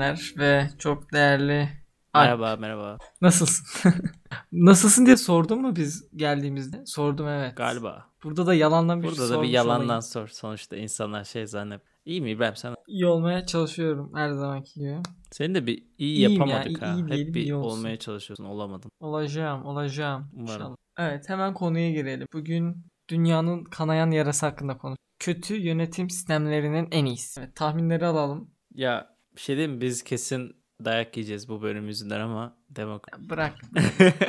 Caner ve çok değerli Alp. Merhaba merhaba. Nasılsın? Nasılsın diye sordun mu biz geldiğimizde? Sordum evet. Galiba. Burada da yalandan bir şey Burada da bir yalandan olayım. sor. Sonuçta insanlar şey zannet. İyi mi İbrahim sen? İyi olmaya çalışıyorum her zamanki gibi. Seni de bir iyi İyiyim ya, yapamadık iyi- ha. iyi diyelim, Hep bir iyi olsun. olmaya çalışıyorsun olamadın. Olacağım, olacağım. Umarım. İnşallah. Evet, hemen konuya girelim. Bugün dünyanın kanayan yarası hakkında konuş. Kötü yönetim sistemlerinin en iyisi. Evet, tahminleri alalım. Ya bir şey diyeyim? Biz kesin dayak yiyeceğiz bu bölüm yüzünden ama demokrasi. Ya Bırak.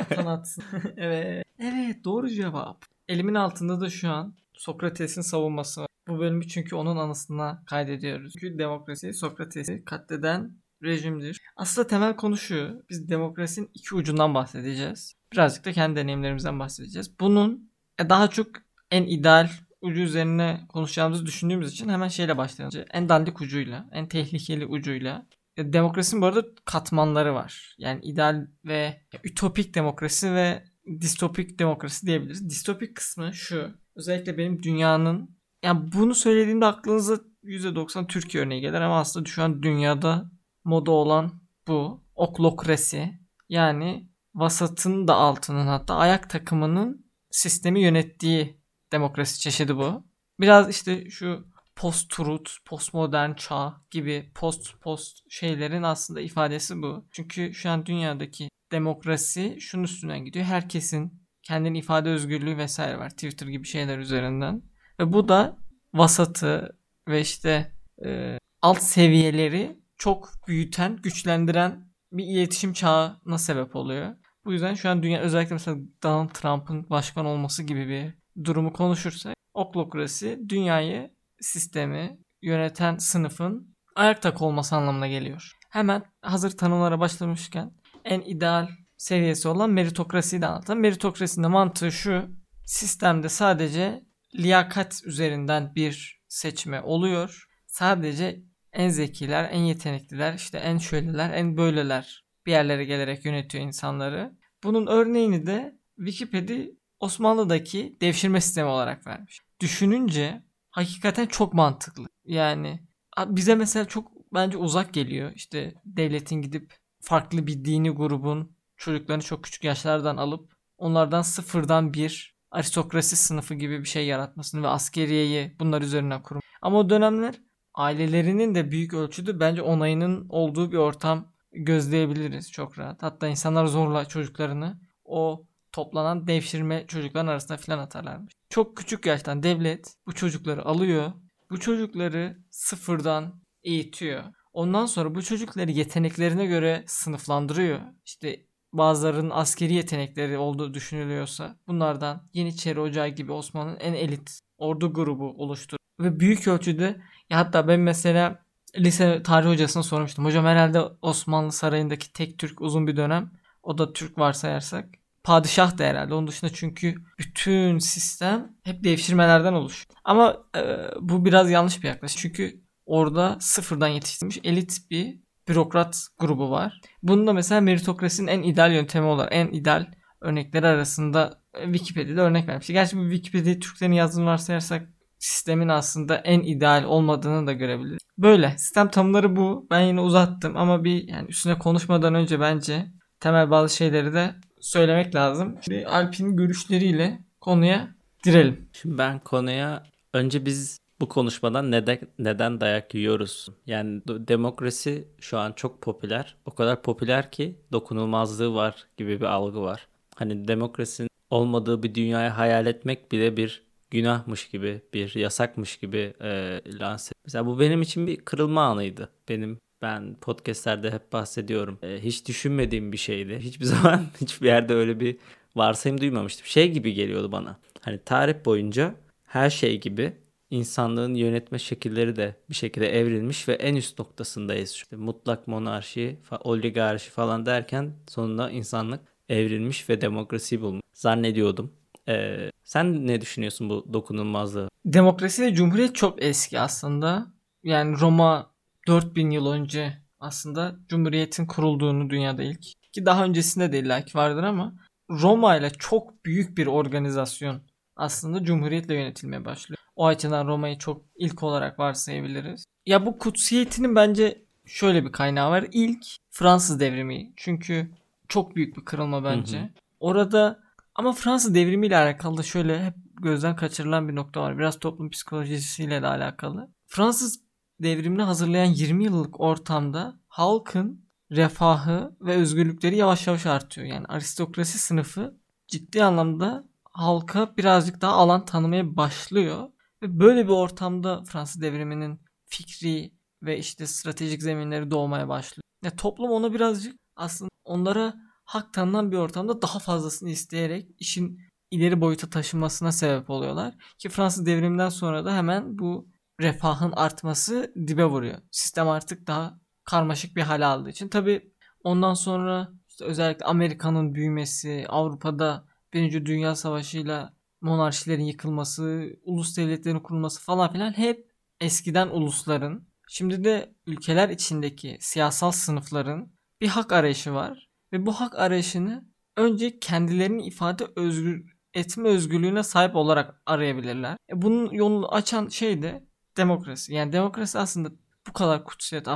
Atan atsın. evet. Evet, doğru cevap. Elimin altında da şu an Sokrates'in savunması var. Bu bölümü çünkü onun anısına kaydediyoruz. Çünkü demokrasi Sokrates'i katleden rejimdir. Aslında temel konu şu. Biz demokrasinin iki ucundan bahsedeceğiz. Birazcık da kendi deneyimlerimizden bahsedeceğiz. Bunun e, daha çok en ideal ucu üzerine konuşacağımızı düşündüğümüz için hemen şeyle başlayalım. En dandik ucuyla, en tehlikeli ucuyla. Demokrasinin bu arada katmanları var. Yani ideal ve ütopik demokrasi ve distopik demokrasi diyebiliriz. Distopik kısmı şu. Özellikle benim dünyanın yani bunu söylediğimde aklınıza %90 Türkiye örneği gelir ama aslında şu an dünyada moda olan bu. Oklokrasi. Yani vasatın da altının hatta ayak takımının sistemi yönettiği demokrasi çeşidi bu. Biraz işte şu post-truth, postmodern çağ gibi post-post şeylerin aslında ifadesi bu. Çünkü şu an dünyadaki demokrasi şunun üstünden gidiyor. Herkesin kendini ifade özgürlüğü vesaire var. Twitter gibi şeyler üzerinden. Ve bu da vasatı ve işte e, alt seviyeleri çok büyüten, güçlendiren bir iletişim çağına sebep oluyor. Bu yüzden şu an dünya özellikle mesela Donald Trump'ın başkan olması gibi bir durumu konuşursak oklokrasi dünyayı sistemi yöneten sınıfın ayakta olması anlamına geliyor. Hemen hazır tanımlara başlamışken en ideal seviyesi olan meritokrasiyi de anlatalım. Meritokrasinin mantığı şu. Sistemde sadece liyakat üzerinden bir seçme oluyor. Sadece en zekiler, en yetenekliler, işte en şöyleler, en böyleler bir yerlere gelerek yönetiyor insanları. Bunun örneğini de Wikipedia Osmanlı'daki devşirme sistemi olarak vermiş. Düşününce hakikaten çok mantıklı. Yani bize mesela çok bence uzak geliyor. İşte devletin gidip farklı bir dini grubun çocuklarını çok küçük yaşlardan alıp onlardan sıfırdan bir aristokrasi sınıfı gibi bir şey yaratmasını ve askeriyeyi bunlar üzerine kurum. Ama o dönemler ailelerinin de büyük ölçüde bence onayının olduğu bir ortam gözleyebiliriz çok rahat. Hatta insanlar zorla çocuklarını o toplanan devşirme çocukların arasına filan atarlarmış. Çok küçük yaştan devlet bu çocukları alıyor. Bu çocukları sıfırdan eğitiyor. Ondan sonra bu çocukları yeteneklerine göre sınıflandırıyor. İşte bazılarının askeri yetenekleri olduğu düşünülüyorsa bunlardan Yeniçeri Ocağı gibi Osmanlı'nın en elit ordu grubu oluştur. Ve büyük ölçüde ya hatta ben mesela lise tarih hocasına sormuştum. Hocam herhalde Osmanlı Sarayı'ndaki tek Türk uzun bir dönem. O da Türk varsayarsak. Padişah da herhalde. Onun dışında çünkü bütün sistem hep devşirmelerden oluşuyor. Ama e, bu biraz yanlış bir yaklaşım. Çünkü orada sıfırdan yetiştirilmiş elit bir bürokrat grubu var. Bunu da mesela meritokrasinin en ideal yöntemi olarak en ideal örnekleri arasında e, Wikipedia'da örnek vermiş. Gerçi bu Wikipedia Türklerin yazdığını varsayarsak sistemin aslında en ideal olmadığını da görebiliriz. Böyle sistem tanımları bu. Ben yine uzattım ama bir yani üstüne konuşmadan önce bence temel bazı şeyleri de söylemek lazım. Şimdi Alp'in görüşleriyle konuya girelim. Şimdi ben konuya önce biz bu konuşmadan neden neden dayak yiyoruz? Yani demokrasi şu an çok popüler. O kadar popüler ki dokunulmazlığı var gibi bir algı var. Hani demokrasinin olmadığı bir dünyayı hayal etmek bile bir günahmış gibi, bir yasakmış gibi e, lanse. Mesela bu benim için bir kırılma anıydı. Benim ben podcastlerde hep bahsediyorum. E, hiç düşünmediğim bir şeydi. Hiçbir zaman hiçbir yerde öyle bir varsayım duymamıştım. Şey gibi geliyordu bana. Hani tarih boyunca her şey gibi insanlığın yönetme şekilleri de bir şekilde evrilmiş ve en üst noktasındayız. İşte mutlak monarşi, oligarşi falan derken sonunda insanlık evrilmiş ve demokrasiyi bulmuş. Zannediyordum. Ee, sen ne düşünüyorsun bu dokunulmazlığı? Demokrasi ve cumhuriyet çok eski aslında. Yani Roma 4000 yıl önce aslında cumhuriyetin kurulduğunu dünyada ilk. Ki daha öncesinde de illaki vardır ama Roma ile çok büyük bir organizasyon aslında cumhuriyetle yönetilmeye başlıyor. O açıdan Roma'yı çok ilk olarak varsayabiliriz. Ya bu kutsiyetinin bence şöyle bir kaynağı var. İlk Fransız devrimi. Çünkü çok büyük bir kırılma bence. Hı hı. Orada ama Fransız devrimiyle alakalı da şöyle hep gözden kaçırılan bir nokta var. Biraz toplum psikolojisiyle de alakalı. Fransız devrimini hazırlayan 20 yıllık ortamda halkın refahı ve özgürlükleri yavaş yavaş artıyor. Yani aristokrasi sınıfı ciddi anlamda halka birazcık daha alan tanımaya başlıyor. Ve böyle bir ortamda Fransız devriminin fikri ve işte stratejik zeminleri doğmaya başlıyor. Ya toplum ona birazcık aslında onlara hak tanınan bir ortamda daha fazlasını isteyerek işin ileri boyuta taşınmasına sebep oluyorlar. Ki Fransız devriminden sonra da hemen bu refahın artması dibe vuruyor. Sistem artık daha karmaşık bir hale aldığı için. Tabi ondan sonra işte özellikle Amerika'nın büyümesi, Avrupa'da Birinci Dünya Savaşı'yla monarşilerin yıkılması, ulus devletlerin kurulması falan filan hep eskiden ulusların, şimdi de ülkeler içindeki siyasal sınıfların bir hak arayışı var. Ve bu hak arayışını önce kendilerini ifade özgür etme özgürlüğüne sahip olarak arayabilirler. E bunun yolunu açan şey de demokrasi. Yani demokrasi aslında bu kadar kutsiyet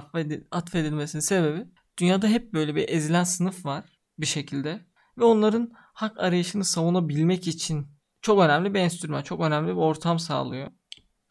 atfedilmesinin sebebi dünyada hep böyle bir ezilen sınıf var bir şekilde ve onların hak arayışını savunabilmek için çok önemli bir enstrüman, çok önemli bir ortam sağlıyor.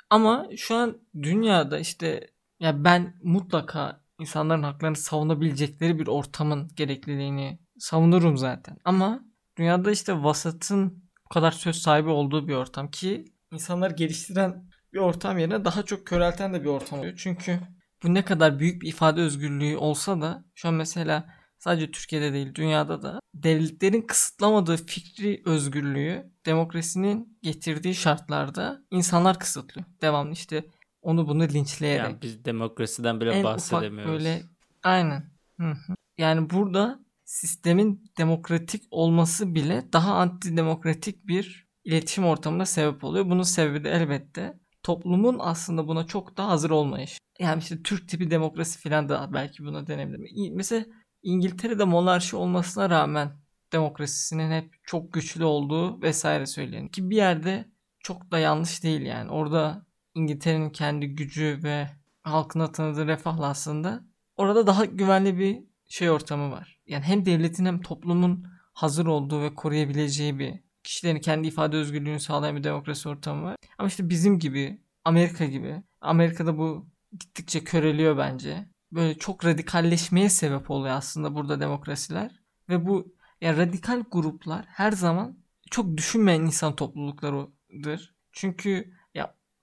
Ama şu an dünyada işte ya ben mutlaka insanların haklarını savunabilecekleri bir ortamın gerekliliğini savunurum zaten. Ama dünyada işte vasatın bu kadar söz sahibi olduğu bir ortam ki insanlar geliştiren bir ortam yerine daha çok körelten de bir ortam oluyor. Çünkü bu ne kadar büyük bir ifade özgürlüğü olsa da şu an mesela sadece Türkiye'de değil dünyada da devletlerin kısıtlamadığı fikri özgürlüğü demokrasinin getirdiği şartlarda insanlar kısıtlıyor. Devamlı işte onu bunu linçleyerek. Yani biz demokrasiden bile en bahsedemiyoruz. Ufak böyle aynen. Hı hı. Yani burada sistemin demokratik olması bile daha antidemokratik bir iletişim ortamına sebep oluyor. Bunun sebebi de elbette toplumun aslında buna çok da hazır olmayış. Yani işte Türk tipi demokrasi falan da belki buna denebilir. Mesela İngiltere'de monarşi olmasına rağmen demokrasisinin hep çok güçlü olduğu vesaire söyleniyor. Ki bir yerde çok da yanlış değil yani. Orada İngiltere'nin kendi gücü ve halkına tanıdığı refahla aslında orada daha güvenli bir şey ortamı var. Yani hem devletin hem toplumun hazır olduğu ve koruyabileceği bir kişilerin kendi ifade özgürlüğünü sağlayan bir demokrasi ortamı var. Ama işte bizim gibi Amerika gibi Amerika'da bu gittikçe köreliyor bence. Böyle çok radikalleşmeye sebep oluyor aslında burada demokrasiler. Ve bu yani radikal gruplar her zaman çok düşünmeyen insan topluluklarıdır. Çünkü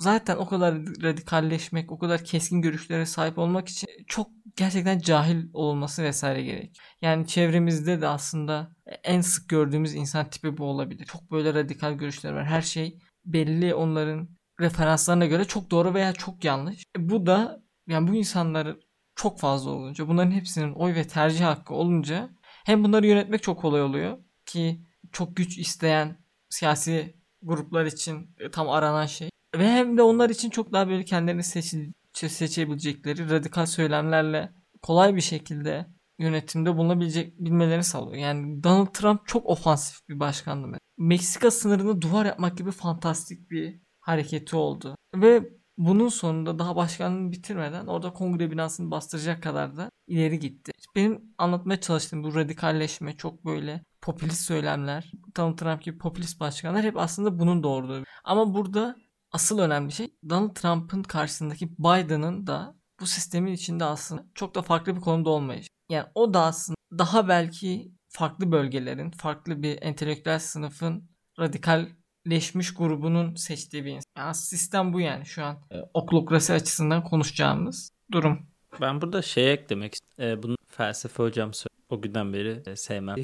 zaten o kadar radikalleşmek, o kadar keskin görüşlere sahip olmak için çok gerçekten cahil olması vesaire gerek. Yani çevremizde de aslında en sık gördüğümüz insan tipi bu olabilir. Çok böyle radikal görüşler var. Her şey belli onların referanslarına göre çok doğru veya çok yanlış. E bu da yani bu insanların çok fazla olunca bunların hepsinin oy ve tercih hakkı olunca hem bunları yönetmek çok kolay oluyor ki çok güç isteyen siyasi gruplar için e, tam aranan şey. Ve hem de onlar için çok daha böyle kendilerini seçi, seçebilecekleri radikal söylemlerle kolay bir şekilde yönetimde bulunabilecek bilmelerini sağlıyor. Yani Donald Trump çok ofansif bir başkandı. Meksika sınırını duvar yapmak gibi fantastik bir hareketi oldu. Ve bunun sonunda daha başkanlığını bitirmeden orada kongre binasını bastıracak kadar da ileri gitti. Benim anlatmaya çalıştığım bu radikalleşme çok böyle popülist söylemler, Donald Trump gibi popülist başkanlar hep aslında bunun doğurduğu. Ama burada asıl önemli şey Donald Trump'ın karşısındaki Biden'ın da bu sistemin içinde aslında çok da farklı bir konumda olmayış. Yani o da aslında daha belki farklı bölgelerin, farklı bir entelektüel sınıfın radikalleşmiş grubunun seçtiği bir insan. Yani sistem bu yani şu an e, oklokrasi açısından konuşacağımız durum. Ben burada şey eklemek istiyorum. E, bunu felsefe hocam söyledi. O günden beri e, sevmem.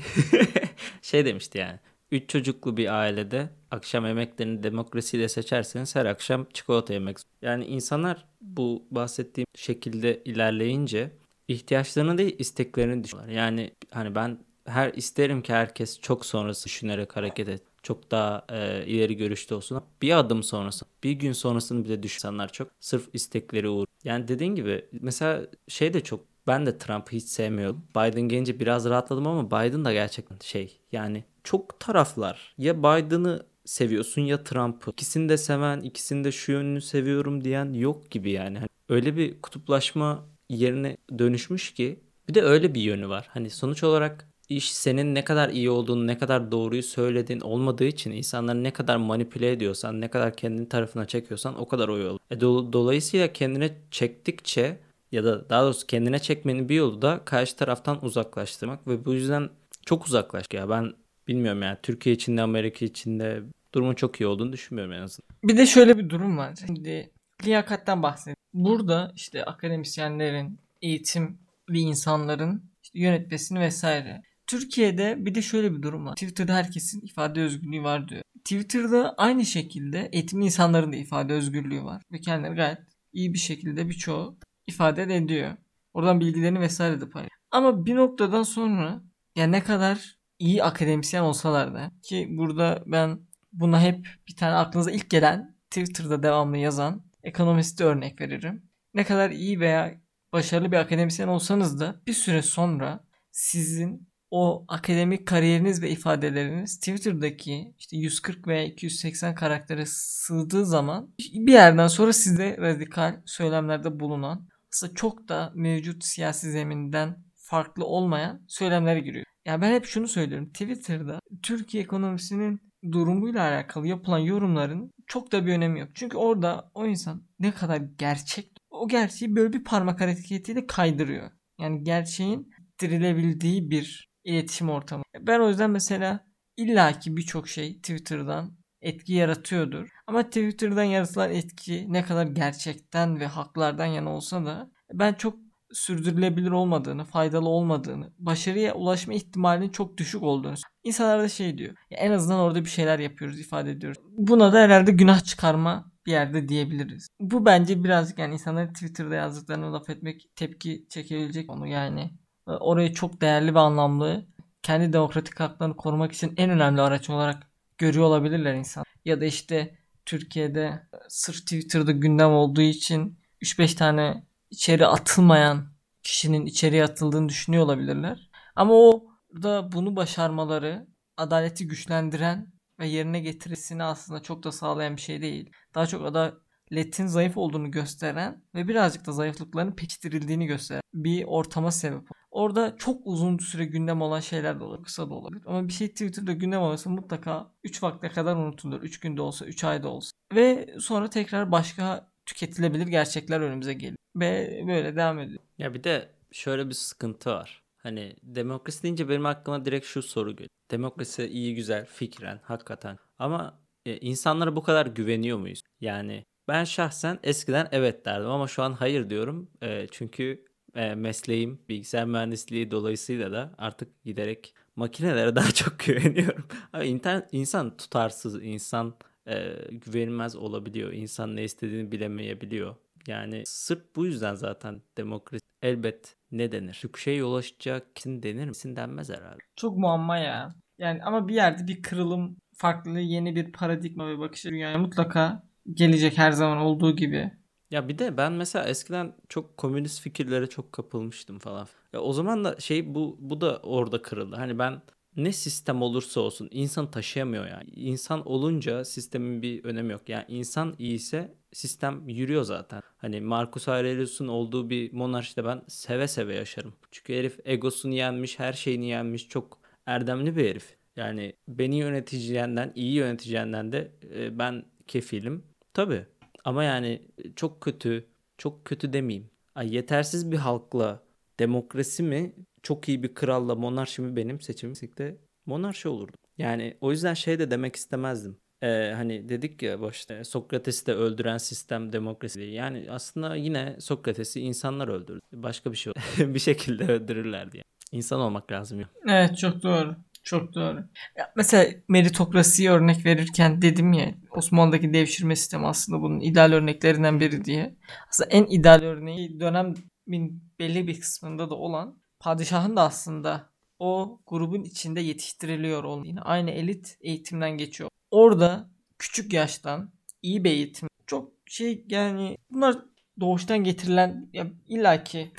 şey demişti yani. Üç çocuklu bir ailede akşam yemeklerini demokrasiyle seçerseniz her akşam çikolata yemek. Yani insanlar bu bahsettiğim şekilde ilerleyince ihtiyaçlarını değil isteklerini düşünüyorlar. Yani hani ben her isterim ki herkes çok sonrası düşünerek hareket et. Çok daha e, ileri görüşte olsun. Bir adım sonrası, bir gün sonrasını bile düşünenler çok. Sırf istekleri uğur. Yani dediğin gibi mesela şey de çok ben de Trump'ı hiç sevmiyordum. Biden gelince biraz rahatladım ama Biden da gerçekten şey yani çok taraflar. Ya Biden'ı seviyorsun ya Trump'ı. İkisini de seven, ikisini de şu yönünü seviyorum diyen yok gibi yani. Hani öyle bir kutuplaşma yerine dönüşmüş ki bir de öyle bir yönü var. Hani sonuç olarak iş senin ne kadar iyi olduğunu, ne kadar doğruyu söylediğin olmadığı için insanları ne kadar manipüle ediyorsan, ne kadar kendini tarafına çekiyorsan o kadar o yol. E, do- dolayısıyla kendine çektikçe ya da daha doğrusu kendine çekmenin bir yolu da karşı taraftan uzaklaştırmak ve bu yüzden çok uzaklaş ya ben bilmiyorum yani Türkiye içinde Amerika içinde durumun çok iyi olduğunu düşünmüyorum en azından. Bir de şöyle bir durum var. Şimdi liyakatten bahsedelim. Burada işte akademisyenlerin, eğitimli insanların işte yönetmesini vesaire. Türkiye'de bir de şöyle bir durum var. Twitter'da herkesin ifade özgürlüğü var diyor. Twitter'da aynı şekilde eğitimli insanların da ifade özgürlüğü var. Ve kendileri gayet iyi bir şekilde birçoğu ifade ediyor. Oradan bilgilerini vesaire de paylaşıyor. Ama bir noktadan sonra ya ne kadar iyi akademisyen olsalar da ki burada ben buna hep bir tane aklınıza ilk gelen Twitter'da devamlı yazan ekonomisti örnek veririm. Ne kadar iyi veya başarılı bir akademisyen olsanız da bir süre sonra sizin o akademik kariyeriniz ve ifadeleriniz Twitter'daki işte 140 veya 280 karaktere sığdığı zaman bir yerden sonra sizde radikal söylemlerde bulunan aslında çok da mevcut siyasi zeminden farklı olmayan söylemlere giriyor. Ya ben hep şunu söylüyorum. Twitter'da Türkiye ekonomisinin durumuyla alakalı yapılan yorumların çok da bir önemi yok. Çünkü orada o insan ne kadar gerçek o gerçeği böyle bir parmak hareketiyle kaydırıyor. Yani gerçeğin dirilebildiği bir iletişim ortamı. Ben o yüzden mesela illaki birçok şey Twitter'dan etki yaratıyordur. Ama Twitter'dan yaratılan etki ne kadar gerçekten ve haklardan yana olsa da ben çok sürdürülebilir olmadığını, faydalı olmadığını, başarıya ulaşma ihtimalinin çok düşük olduğunu. İnsanlar da şey diyor. Ya en azından orada bir şeyler yapıyoruz, ifade ediyoruz. Buna da herhalde günah çıkarma bir yerde diyebiliriz. Bu bence birazcık yani insanların Twitter'da yazdıklarını laf etmek tepki çekebilecek onu yani. Orayı çok değerli ve anlamlı, kendi demokratik haklarını korumak için en önemli araç olarak görüyor olabilirler insan. Ya da işte Türkiye'de sırf Twitter'da gündem olduğu için 3-5 tane içeri atılmayan kişinin içeriye atıldığını düşünüyor olabilirler. Ama o da bunu başarmaları adaleti güçlendiren ve yerine getirisini aslında çok da sağlayan bir şey değil. Daha çok adaletin zayıf olduğunu gösteren ve birazcık da zayıflıkların pekiştirildiğini gösteren bir ortama sebep. Orada çok uzun süre gündem olan şeyler de olabilir, kısa da olabilir. Ama bir şey Twitter'da gündem olursa mutlaka 3 vakte kadar unutulur. 3 günde olsa, 3 ayda olsa. Ve sonra tekrar başka tüketilebilir gerçekler önümüze geliyor. Ve böyle devam ediyor. Ya bir de şöyle bir sıkıntı var. Hani demokrasi deyince benim aklıma direkt şu soru geliyor. Demokrasi iyi güzel fikren hakikaten. Ama e, insanlara bu kadar güveniyor muyuz? Yani ben şahsen eskiden evet derdim ama şu an hayır diyorum. E, çünkü e, mesleğim bilgisayar mühendisliği dolayısıyla da artık giderek makinelere daha çok güveniyorum. Ama internet, insan tutarsız, insan e, güvenilmez olabiliyor. İnsan ne istediğini bilemeyebiliyor. Yani sırf bu yüzden zaten demokrasi elbet ne denir? Şey yol açacak kesin denir misin denmez herhalde. Çok muamma ya. Yani ama bir yerde bir kırılım, farklı yeni bir paradigma ve bakış dünyaya mutlaka gelecek her zaman olduğu gibi. Ya bir de ben mesela eskiden çok komünist fikirlere çok kapılmıştım falan. Ya o zaman da şey bu bu da orada kırıldı. Hani ben ne sistem olursa olsun insan taşıyamıyor yani. İnsan olunca sistemin bir önemi yok. Yani insan iyiyse sistem yürüyor zaten. Hani Marcus Aurelius'un olduğu bir monarşide ben seve seve yaşarım. Çünkü herif egosunu yenmiş, her şeyini yenmiş. Çok erdemli bir herif. Yani beni yöneteceğinden, iyi yöneteceğinden de e, ben kefilim. Tabii. Ama yani çok kötü, çok kötü demeyeyim. Ay, yetersiz bir halkla demokrasi mi çok iyi bir kralla monarşi mi benim seçimim de monarşi olurdu. Yani o yüzden şey de demek istemezdim. Ee, hani dedik ya başta Sokrates'i de öldüren sistem demokrasi. Yani aslında yine Sokrates'i insanlar öldürdü. Başka bir şey bir şekilde öldürürlerdi yani. İnsan olmak lazım. Evet çok doğru. Çok doğru. Ya mesela meritokrasiyi örnek verirken dedim ya Osmanlı'daki devşirme sistemi aslında bunun ideal örneklerinden biri diye. Aslında en ideal örneği dönemin belli bir kısmında da olan padişahın da aslında o grubun içinde yetiştiriliyor olduğunu. Yine aynı elit eğitimden geçiyor. Orada küçük yaştan iyi bir eğitim. Çok şey yani bunlar doğuştan getirilen ya illaki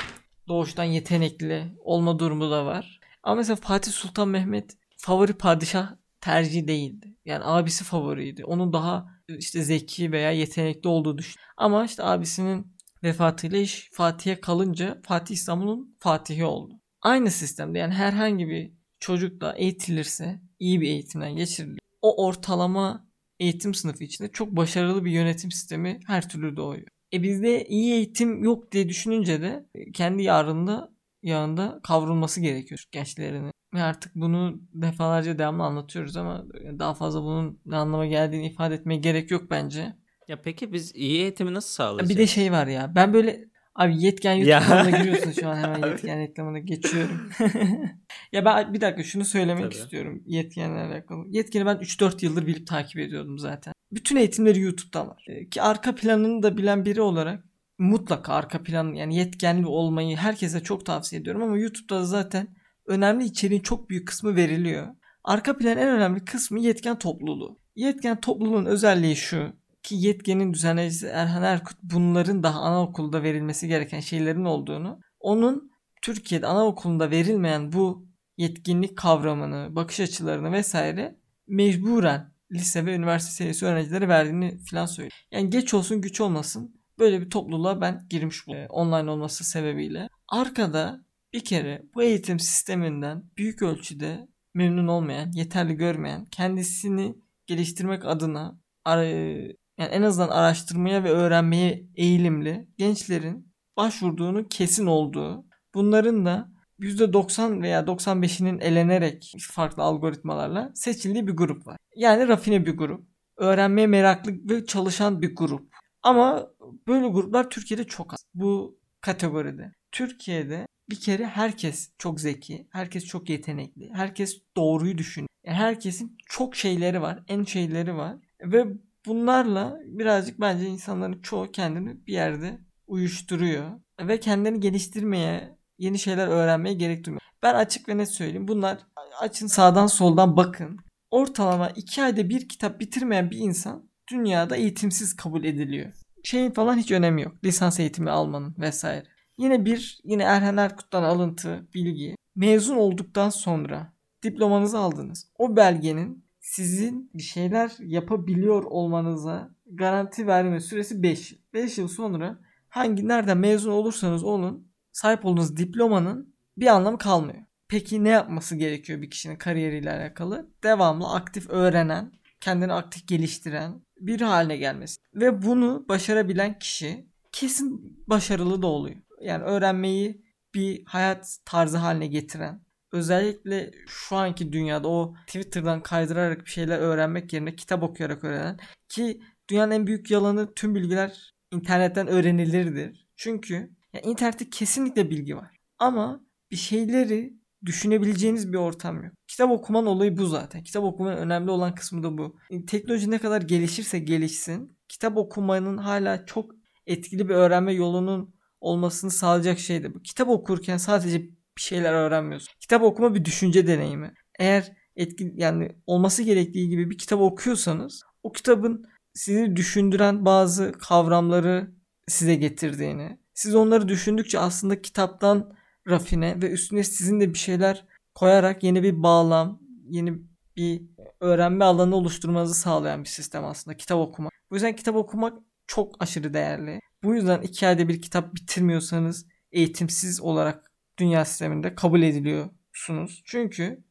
doğuştan yetenekli olma durumu da var. Ama mesela Fatih Sultan Mehmet favori padişah tercih değildi. Yani abisi favoriydi. Onun daha işte zeki veya yetenekli olduğu düşün. Ama işte abisinin vefatıyla iş Fatih'e kalınca Fatih İstanbul'un Fatihi oldu. Aynı sistemde yani herhangi bir çocuk da eğitilirse iyi bir eğitimden geçirilir. O ortalama eğitim sınıfı içinde çok başarılı bir yönetim sistemi her türlü doğuyor. E bizde iyi eğitim yok diye düşününce de kendi yarında yağında kavrulması gerekiyor gençlerinin. Ve artık bunu defalarca devamlı anlatıyoruz ama daha fazla bunun ne anlama geldiğini ifade etmeye gerek yok bence. Ya peki biz iyi eğitimi nasıl sağlayacağız? Bir de şey var ya ben böyle Abi yetken YouTube ya. kanalına giriyorsun şu an hemen yetken reklamına geçiyorum. ya ben bir dakika şunu söylemek Tabii. istiyorum yetkenle alakalı. Yetkeni ben 3-4 yıldır bilip takip ediyordum zaten. Bütün eğitimleri YouTube'da var. Ee, ki arka planını da bilen biri olarak mutlaka arka plan yani yetkenli olmayı herkese çok tavsiye ediyorum ama YouTube'da zaten önemli içeriğin çok büyük kısmı veriliyor. Arka plan en önemli kısmı yetken topluluğu. Yetken topluluğun özelliği şu ki yetkenin düzenleyicisi Erhan Erkut bunların daha anaokulda verilmesi gereken şeylerin olduğunu, onun Türkiye'de anaokulunda verilmeyen bu yetkinlik kavramını, bakış açılarını vesaire mecburen lise ve üniversite seviyesi öğrencilere verdiğini falan söylüyor. Yani geç olsun güç olmasın böyle bir topluluğa ben girmiş bu online olması sebebiyle. Arkada bir kere bu eğitim sisteminden büyük ölçüde memnun olmayan, yeterli görmeyen, kendisini geliştirmek adına yani en azından araştırmaya ve öğrenmeye eğilimli gençlerin başvurduğunu kesin olduğu, bunların da %90 veya 95'inin elenerek farklı algoritmalarla seçildiği bir grup var. Yani rafine bir grup. Öğrenmeye meraklı ve çalışan bir grup. Ama böyle gruplar Türkiye'de çok az. Bu kategoride. Türkiye'de bir kere herkes çok zeki, herkes çok yetenekli, herkes doğruyu düşünüyor. Yani herkesin çok şeyleri var, en şeyleri var ve bunlarla birazcık bence insanların çoğu kendini bir yerde uyuşturuyor ve kendini geliştirmeye, yeni şeyler öğrenmeye gerek duymuyor. Ben açık ve net söyleyeyim. Bunlar açın sağdan soldan bakın. Ortalama 2 ayda bir kitap bitirmeyen bir insan dünyada eğitimsiz kabul ediliyor. Şeyin falan hiç önemi yok. Lisans eğitimi almanın vesaire. Yine bir yine Erhan Erkut'tan alıntı bilgi. Mezun olduktan sonra diplomanızı aldınız. O belgenin sizin bir şeyler yapabiliyor olmanıza garanti verme süresi 5 yıl. 5 yıl sonra hangi nereden mezun olursanız olun sahip olduğunuz diplomanın bir anlamı kalmıyor. Peki ne yapması gerekiyor bir kişinin kariyeriyle alakalı? Devamlı aktif öğrenen, kendini aktif geliştiren bir haline gelmesi. Ve bunu başarabilen kişi kesin başarılı da oluyor. Yani öğrenmeyi bir hayat tarzı haline getiren, özellikle şu anki dünyada o Twitter'dan kaydırarak bir şeyler öğrenmek yerine kitap okuyarak öğrenen ki dünyanın en büyük yalanı tüm bilgiler internetten öğrenilirdir. Çünkü ya internette kesinlikle bilgi var. Ama bir şeyleri düşünebileceğiniz bir ortam yok. Kitap okuman olayı bu zaten. Kitap okumanın önemli olan kısmı da bu. Teknoloji ne kadar gelişirse gelişsin, kitap okumanın hala çok etkili bir öğrenme yolunun olmasını sağlayacak şey de bu. Kitap okurken sadece bir şeyler öğrenmiyorsun. Kitap okuma bir düşünce deneyimi. Eğer etki yani olması gerektiği gibi bir kitap okuyorsanız o kitabın sizi düşündüren bazı kavramları size getirdiğini, siz onları düşündükçe aslında kitaptan rafine ve üstüne sizin de bir şeyler koyarak yeni bir bağlam, yeni bir öğrenme alanı oluşturmanızı sağlayan bir sistem aslında kitap okumak. Bu yüzden kitap okumak çok aşırı değerli. Bu yüzden iki ayda bir kitap bitirmiyorsanız eğitimsiz olarak dünya sisteminde kabul ediliyorsunuz. Çünkü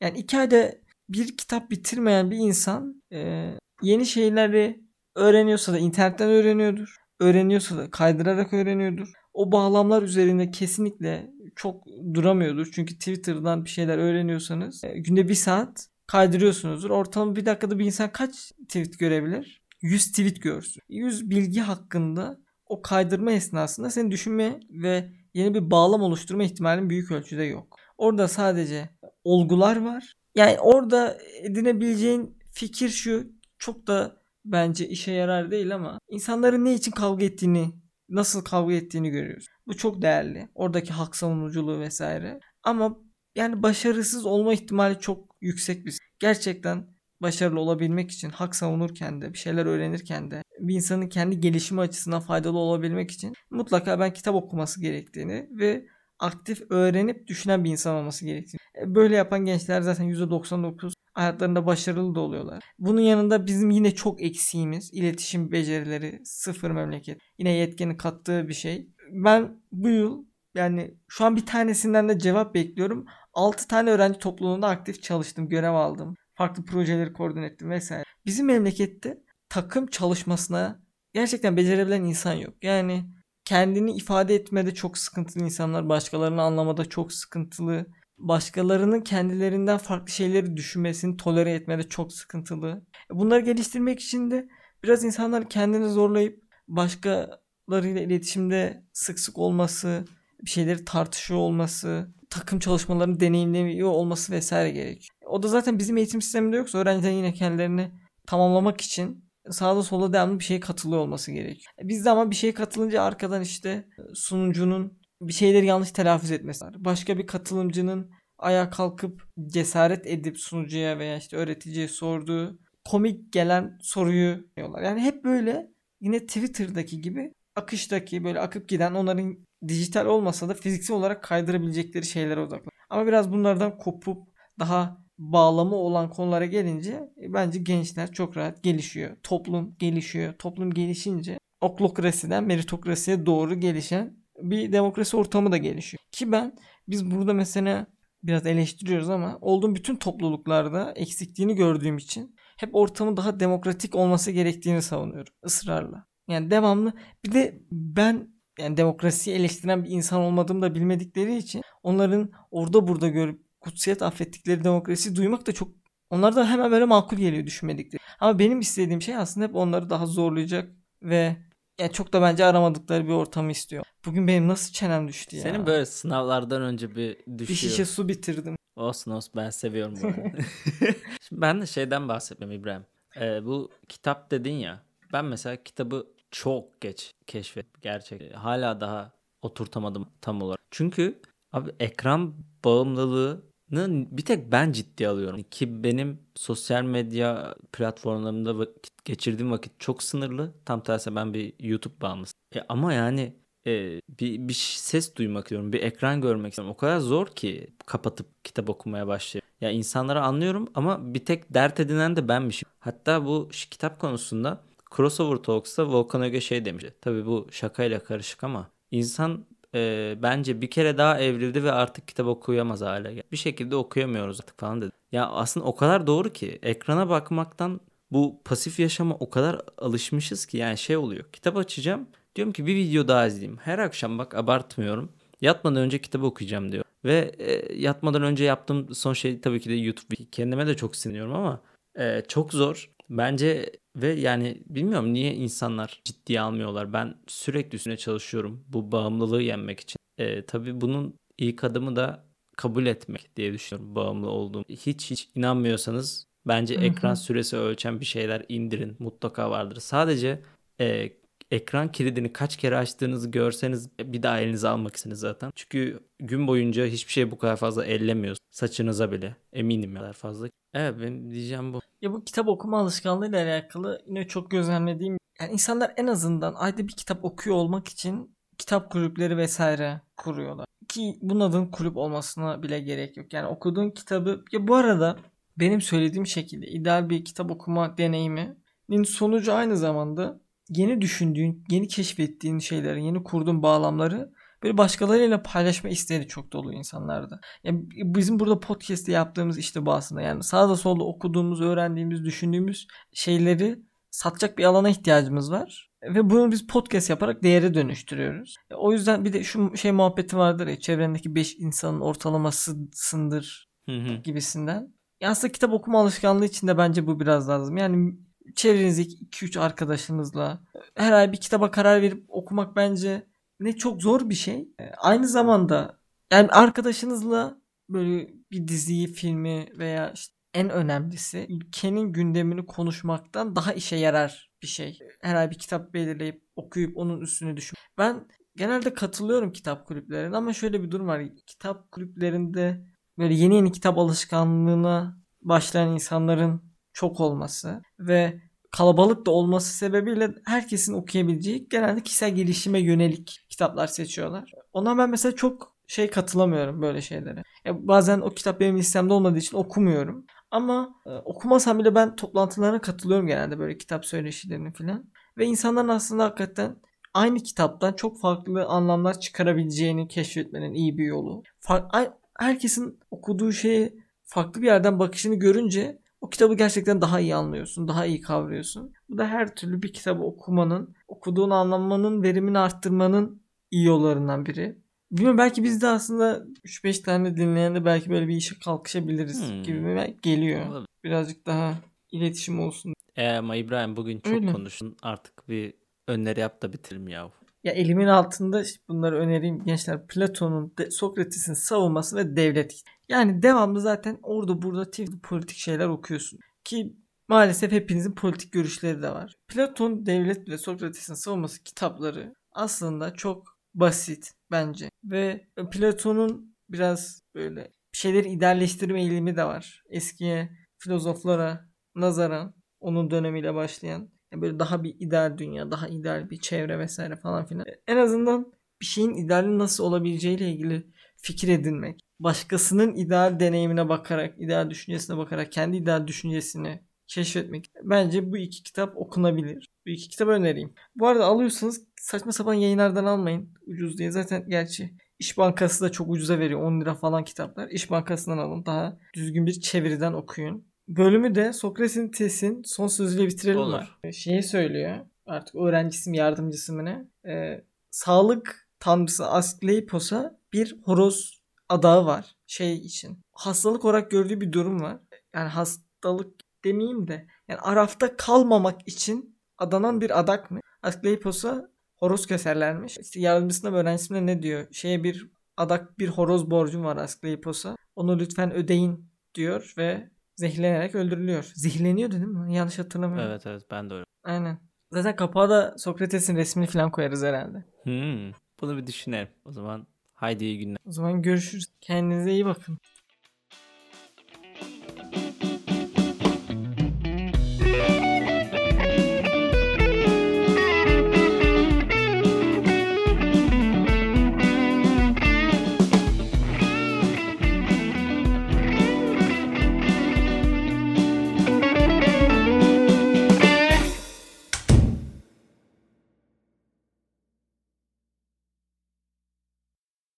yani iki ayda bir kitap bitirmeyen bir insan e, yeni şeyleri öğreniyorsa da internetten öğreniyordur. Öğreniyorsa da kaydırarak öğreniyordur. O bağlamlar üzerinde kesinlikle çok duramıyordur. Çünkü Twitter'dan bir şeyler öğreniyorsanız e, günde bir saat kaydırıyorsunuzdur. Ortalama bir dakikada bir insan kaç tweet görebilir? 100 tweet görsün. 100 bilgi hakkında o kaydırma esnasında seni düşünme ve yeni bir bağlam oluşturma ihtimalin büyük ölçüde yok. Orada sadece olgular var. Yani orada edinebileceğin fikir şu çok da bence işe yarar değil ama insanların ne için kavga ettiğini, nasıl kavga ettiğini görüyoruz. Bu çok değerli. Oradaki hak savunuculuğu vesaire. Ama yani başarısız olma ihtimali çok yüksek bir. Gerçekten başarılı olabilmek için hak savunurken de bir şeyler öğrenirken de bir insanın kendi gelişimi açısından faydalı olabilmek için mutlaka ben kitap okuması gerektiğini ve aktif öğrenip düşünen bir insan olması gerektiğini. E, böyle yapan gençler zaten %99 hayatlarında başarılı da oluyorlar. Bunun yanında bizim yine çok eksiğimiz iletişim becerileri sıfır memleket. Yine yetkinin kattığı bir şey. Ben bu yıl yani şu an bir tanesinden de cevap bekliyorum. 6 tane öğrenci topluluğunda aktif çalıştım, görev aldım. Farklı projeleri koordine ettim vesaire. Bizim memlekette takım çalışmasına gerçekten becerebilen insan yok. Yani kendini ifade etmede çok sıkıntılı insanlar, başkalarını anlamada çok sıkıntılı, başkalarının kendilerinden farklı şeyleri düşünmesini tolere etmede çok sıkıntılı. Bunları geliştirmek için de biraz insanlar kendini zorlayıp başkalarıyla iletişimde sık sık olması, bir şeyleri tartışıyor olması, takım çalışmalarını deneyimlemiyor olması vesaire gerekiyor. O da zaten bizim eğitim sisteminde yoksa öğrenciler yine kendilerini tamamlamak için sağda solda devamlı bir şeye katılıyor olması gerekiyor. E, bizde ama bir şeye katılınca arkadan işte sunucunun bir şeyleri yanlış telaffuz etmesi var. Başka bir katılımcının ayağa kalkıp cesaret edip sunucuya veya işte öğreticiye sorduğu komik gelen soruyu diyorlar. Yani hep böyle yine Twitter'daki gibi akıştaki böyle akıp giden onların dijital olmasa da fiziksel olarak kaydırabilecekleri şeylere odaklan. Ama biraz bunlardan kopup daha bağlamı olan konulara gelince e, bence gençler çok rahat gelişiyor. Toplum gelişiyor. Toplum gelişince oklokrasiden meritokrasiye doğru gelişen bir demokrasi ortamı da gelişiyor. Ki ben biz burada mesela biraz eleştiriyoruz ama olduğum bütün topluluklarda eksikliğini gördüğüm için hep ortamın daha demokratik olması gerektiğini savunuyorum ısrarla. Yani devamlı bir de ben yani demokrasiyi eleştiren bir insan olmadığımı da bilmedikleri için onların orada burada görüp kutsiyet affettikleri demokrasi duymak da çok onlar da hemen böyle makul geliyor düşünmedikleri. Ama benim istediğim şey aslında hep onları daha zorlayacak ve yani çok da bence aramadıkları bir ortamı istiyor. Bugün benim nasıl çenem düştü ya. Senin böyle sınavlardan önce bir düşüyor. Bir şişe su bitirdim. Olsun olsun ben seviyorum bunu. Şimdi ben de şeyden bahsetmem İbrahim. Ee, bu kitap dedin ya. Ben mesela kitabı çok geç keşfet gerçek. Hala daha oturtamadım tam olarak. Çünkü abi ekran bağımlılığını bir tek ben ciddi alıyorum. Ki benim sosyal medya platformlarında vakit, geçirdiğim vakit çok sınırlı. Tam tersi ben bir YouTube bağımlısı. E ama yani e, bir, bir ses duymak istiyorum. Bir ekran görmek istiyorum. O kadar zor ki kapatıp kitap okumaya başlayayım. Ya insanları anlıyorum ama bir tek dert edinen de benmişim. Hatta bu kitap konusunda Crossover Talks'ta Volkan Öge şey demiş. Tabii bu şakayla karışık ama insan e, bence bir kere daha evrildi ve artık kitap okuyamaz hale geldi. Bir şekilde okuyamıyoruz artık falan dedi. Ya aslında o kadar doğru ki ekrana bakmaktan bu pasif yaşama o kadar alışmışız ki yani şey oluyor. Kitap açacağım. Diyorum ki bir video daha izleyeyim. Her akşam bak abartmıyorum. Yatmadan önce kitabı okuyacağım diyor. Ve e, yatmadan önce yaptığım son şey tabii ki de YouTube. Kendime de çok sinirliyorum ama e, çok zor. Bence ve yani bilmiyorum niye insanlar ciddiye almıyorlar. Ben sürekli üstüne çalışıyorum bu bağımlılığı yenmek için. E, tabii bunun ilk adımı da kabul etmek diye düşünüyorum bağımlı olduğum. Hiç hiç inanmıyorsanız bence ekran süresi ölçen bir şeyler indirin. Mutlaka vardır. Sadece e, ekran kilidini kaç kere açtığınızı görseniz bir daha elinize almak istiniz zaten. Çünkü gün boyunca hiçbir şey bu kadar fazla ellemiyoruz. Saçınıza bile eminim kadar fazla. Evet benim diyeceğim bu. Ya bu kitap okuma alışkanlığıyla alakalı yine çok gözlemlediğim yani insanlar en azından ayda bir kitap okuyor olmak için kitap kulüpleri vesaire kuruyorlar. Ki bunun adının kulüp olmasına bile gerek yok. Yani okuduğun kitabı ya bu arada benim söylediğim şekilde ideal bir kitap okuma deneyiminin sonucu aynı zamanda yeni düşündüğün, yeni keşfettiğin şeyleri, yeni kurduğun bağlamları böyle başkalarıyla paylaşma isteği çok dolu insanlarda. Yani bizim burada podcast'te yaptığımız işte bu aslında. Yani sağda solda okuduğumuz, öğrendiğimiz, düşündüğümüz şeyleri satacak bir alana ihtiyacımız var. Ve bunu biz podcast yaparak değere dönüştürüyoruz. O yüzden bir de şu şey muhabbeti vardır ya çevrendeki 5 insanın ortalamasısındır gibisinden. Yani aslında kitap okuma alışkanlığı için de bence bu biraz lazım. Yani çevrenizdeki 2-3 arkadaşınızla her ay bir kitaba karar verip okumak bence ne çok zor bir şey. E, aynı zamanda yani arkadaşınızla böyle bir diziyi, filmi veya işte en önemlisi ülkenin gündemini konuşmaktan daha işe yarar bir şey. Her ay bir kitap belirleyip okuyup onun üstüne düşün. Ben genelde katılıyorum kitap kulüplerine ama şöyle bir durum var. Kitap kulüplerinde böyle yeni yeni kitap alışkanlığına başlayan insanların çok olması ve kalabalık da olması sebebiyle herkesin okuyabileceği genelde kişisel gelişime yönelik kitaplar seçiyorlar. Ona ben mesela çok şey katılamıyorum böyle şeylere. Ya bazen o kitap benim listemde olmadığı için okumuyorum. Ama e, okumasam bile ben toplantılarına katılıyorum genelde böyle kitap söyleşilerine falan. Ve insanların aslında hakikaten aynı kitaptan çok farklı anlamlar çıkarabileceğini keşfetmenin iyi bir yolu. Far- herkesin okuduğu şeye farklı bir yerden bakışını görünce o kitabı gerçekten daha iyi anlıyorsun, daha iyi kavruyorsun. Bu da her türlü bir kitabı okumanın, okuduğun anlamanın, verimini arttırmanın iyi yollarından biri. Bilmiyorum belki biz de aslında 3-5 tane dinleyen belki böyle bir işe kalkışabiliriz hmm. gibi geliyor. Birazcık daha iletişim olsun. E ama İbrahim bugün çok Öyle. konuştun. Artık bir öneri yap da bitirelim ya. Ya elimin altında bunları önereyim gençler. Platon'un, Sokrates'in savunması ve devlet. Yani devamlı zaten orada burada politik şeyler okuyorsun. Ki maalesef hepinizin politik görüşleri de var. Platon, devlet ve Sokrates'in savunması kitapları aslında çok basit bence. Ve Platon'un biraz böyle şeyleri idealleştirme eğilimi de var. Eski filozoflara nazaran onun dönemiyle başlayan böyle daha bir ideal dünya, daha ideal bir çevre vesaire falan filan. En azından bir şeyin ideali nasıl olabileceğiyle ilgili fikir edinmek. Başkasının ideal deneyimine bakarak, ideal düşüncesine bakarak kendi ideal düşüncesini keşfetmek. Bence bu iki kitap okunabilir. Bu iki kitap önereyim. Bu arada alıyorsanız saçma sapan yayınlardan almayın. Ucuz diye. Zaten gerçi İş Bankası da çok ucuza veriyor. 10 lira falan kitaplar. İş Bankası'ndan alın. Daha düzgün bir çeviriden okuyun. Bölümü de Sokrates'in son sözüyle bitirelim Olur. mi? Ee, şeyi söylüyor. Artık öğrencisi mi yardımcısı mı ne? Ee, sağlık tanrısı Asklepios'a bir horoz adağı var. Şey için. Hastalık olarak gördüğü bir durum var. Yani hastalık demeyeyim de. Yani arafta kalmamak için adanan bir adak mı? Asklepios'a horoz keserlermiş. İşte yardımcısına ve öğrencisine ne diyor? Şeye bir adak bir horoz borcum var Asklepios'a. Onu lütfen ödeyin diyor ve zehirlenerek öldürülüyor. Zehirleniyordu değil mi? Yanlış hatırlamıyorum. Evet evet ben de öyle. Aynen. Zaten kapağa da Sokrates'in resmini falan koyarız herhalde. Hmm, bunu bir düşünelim. O zaman haydi iyi günler. O zaman görüşürüz. Kendinize iyi bakın.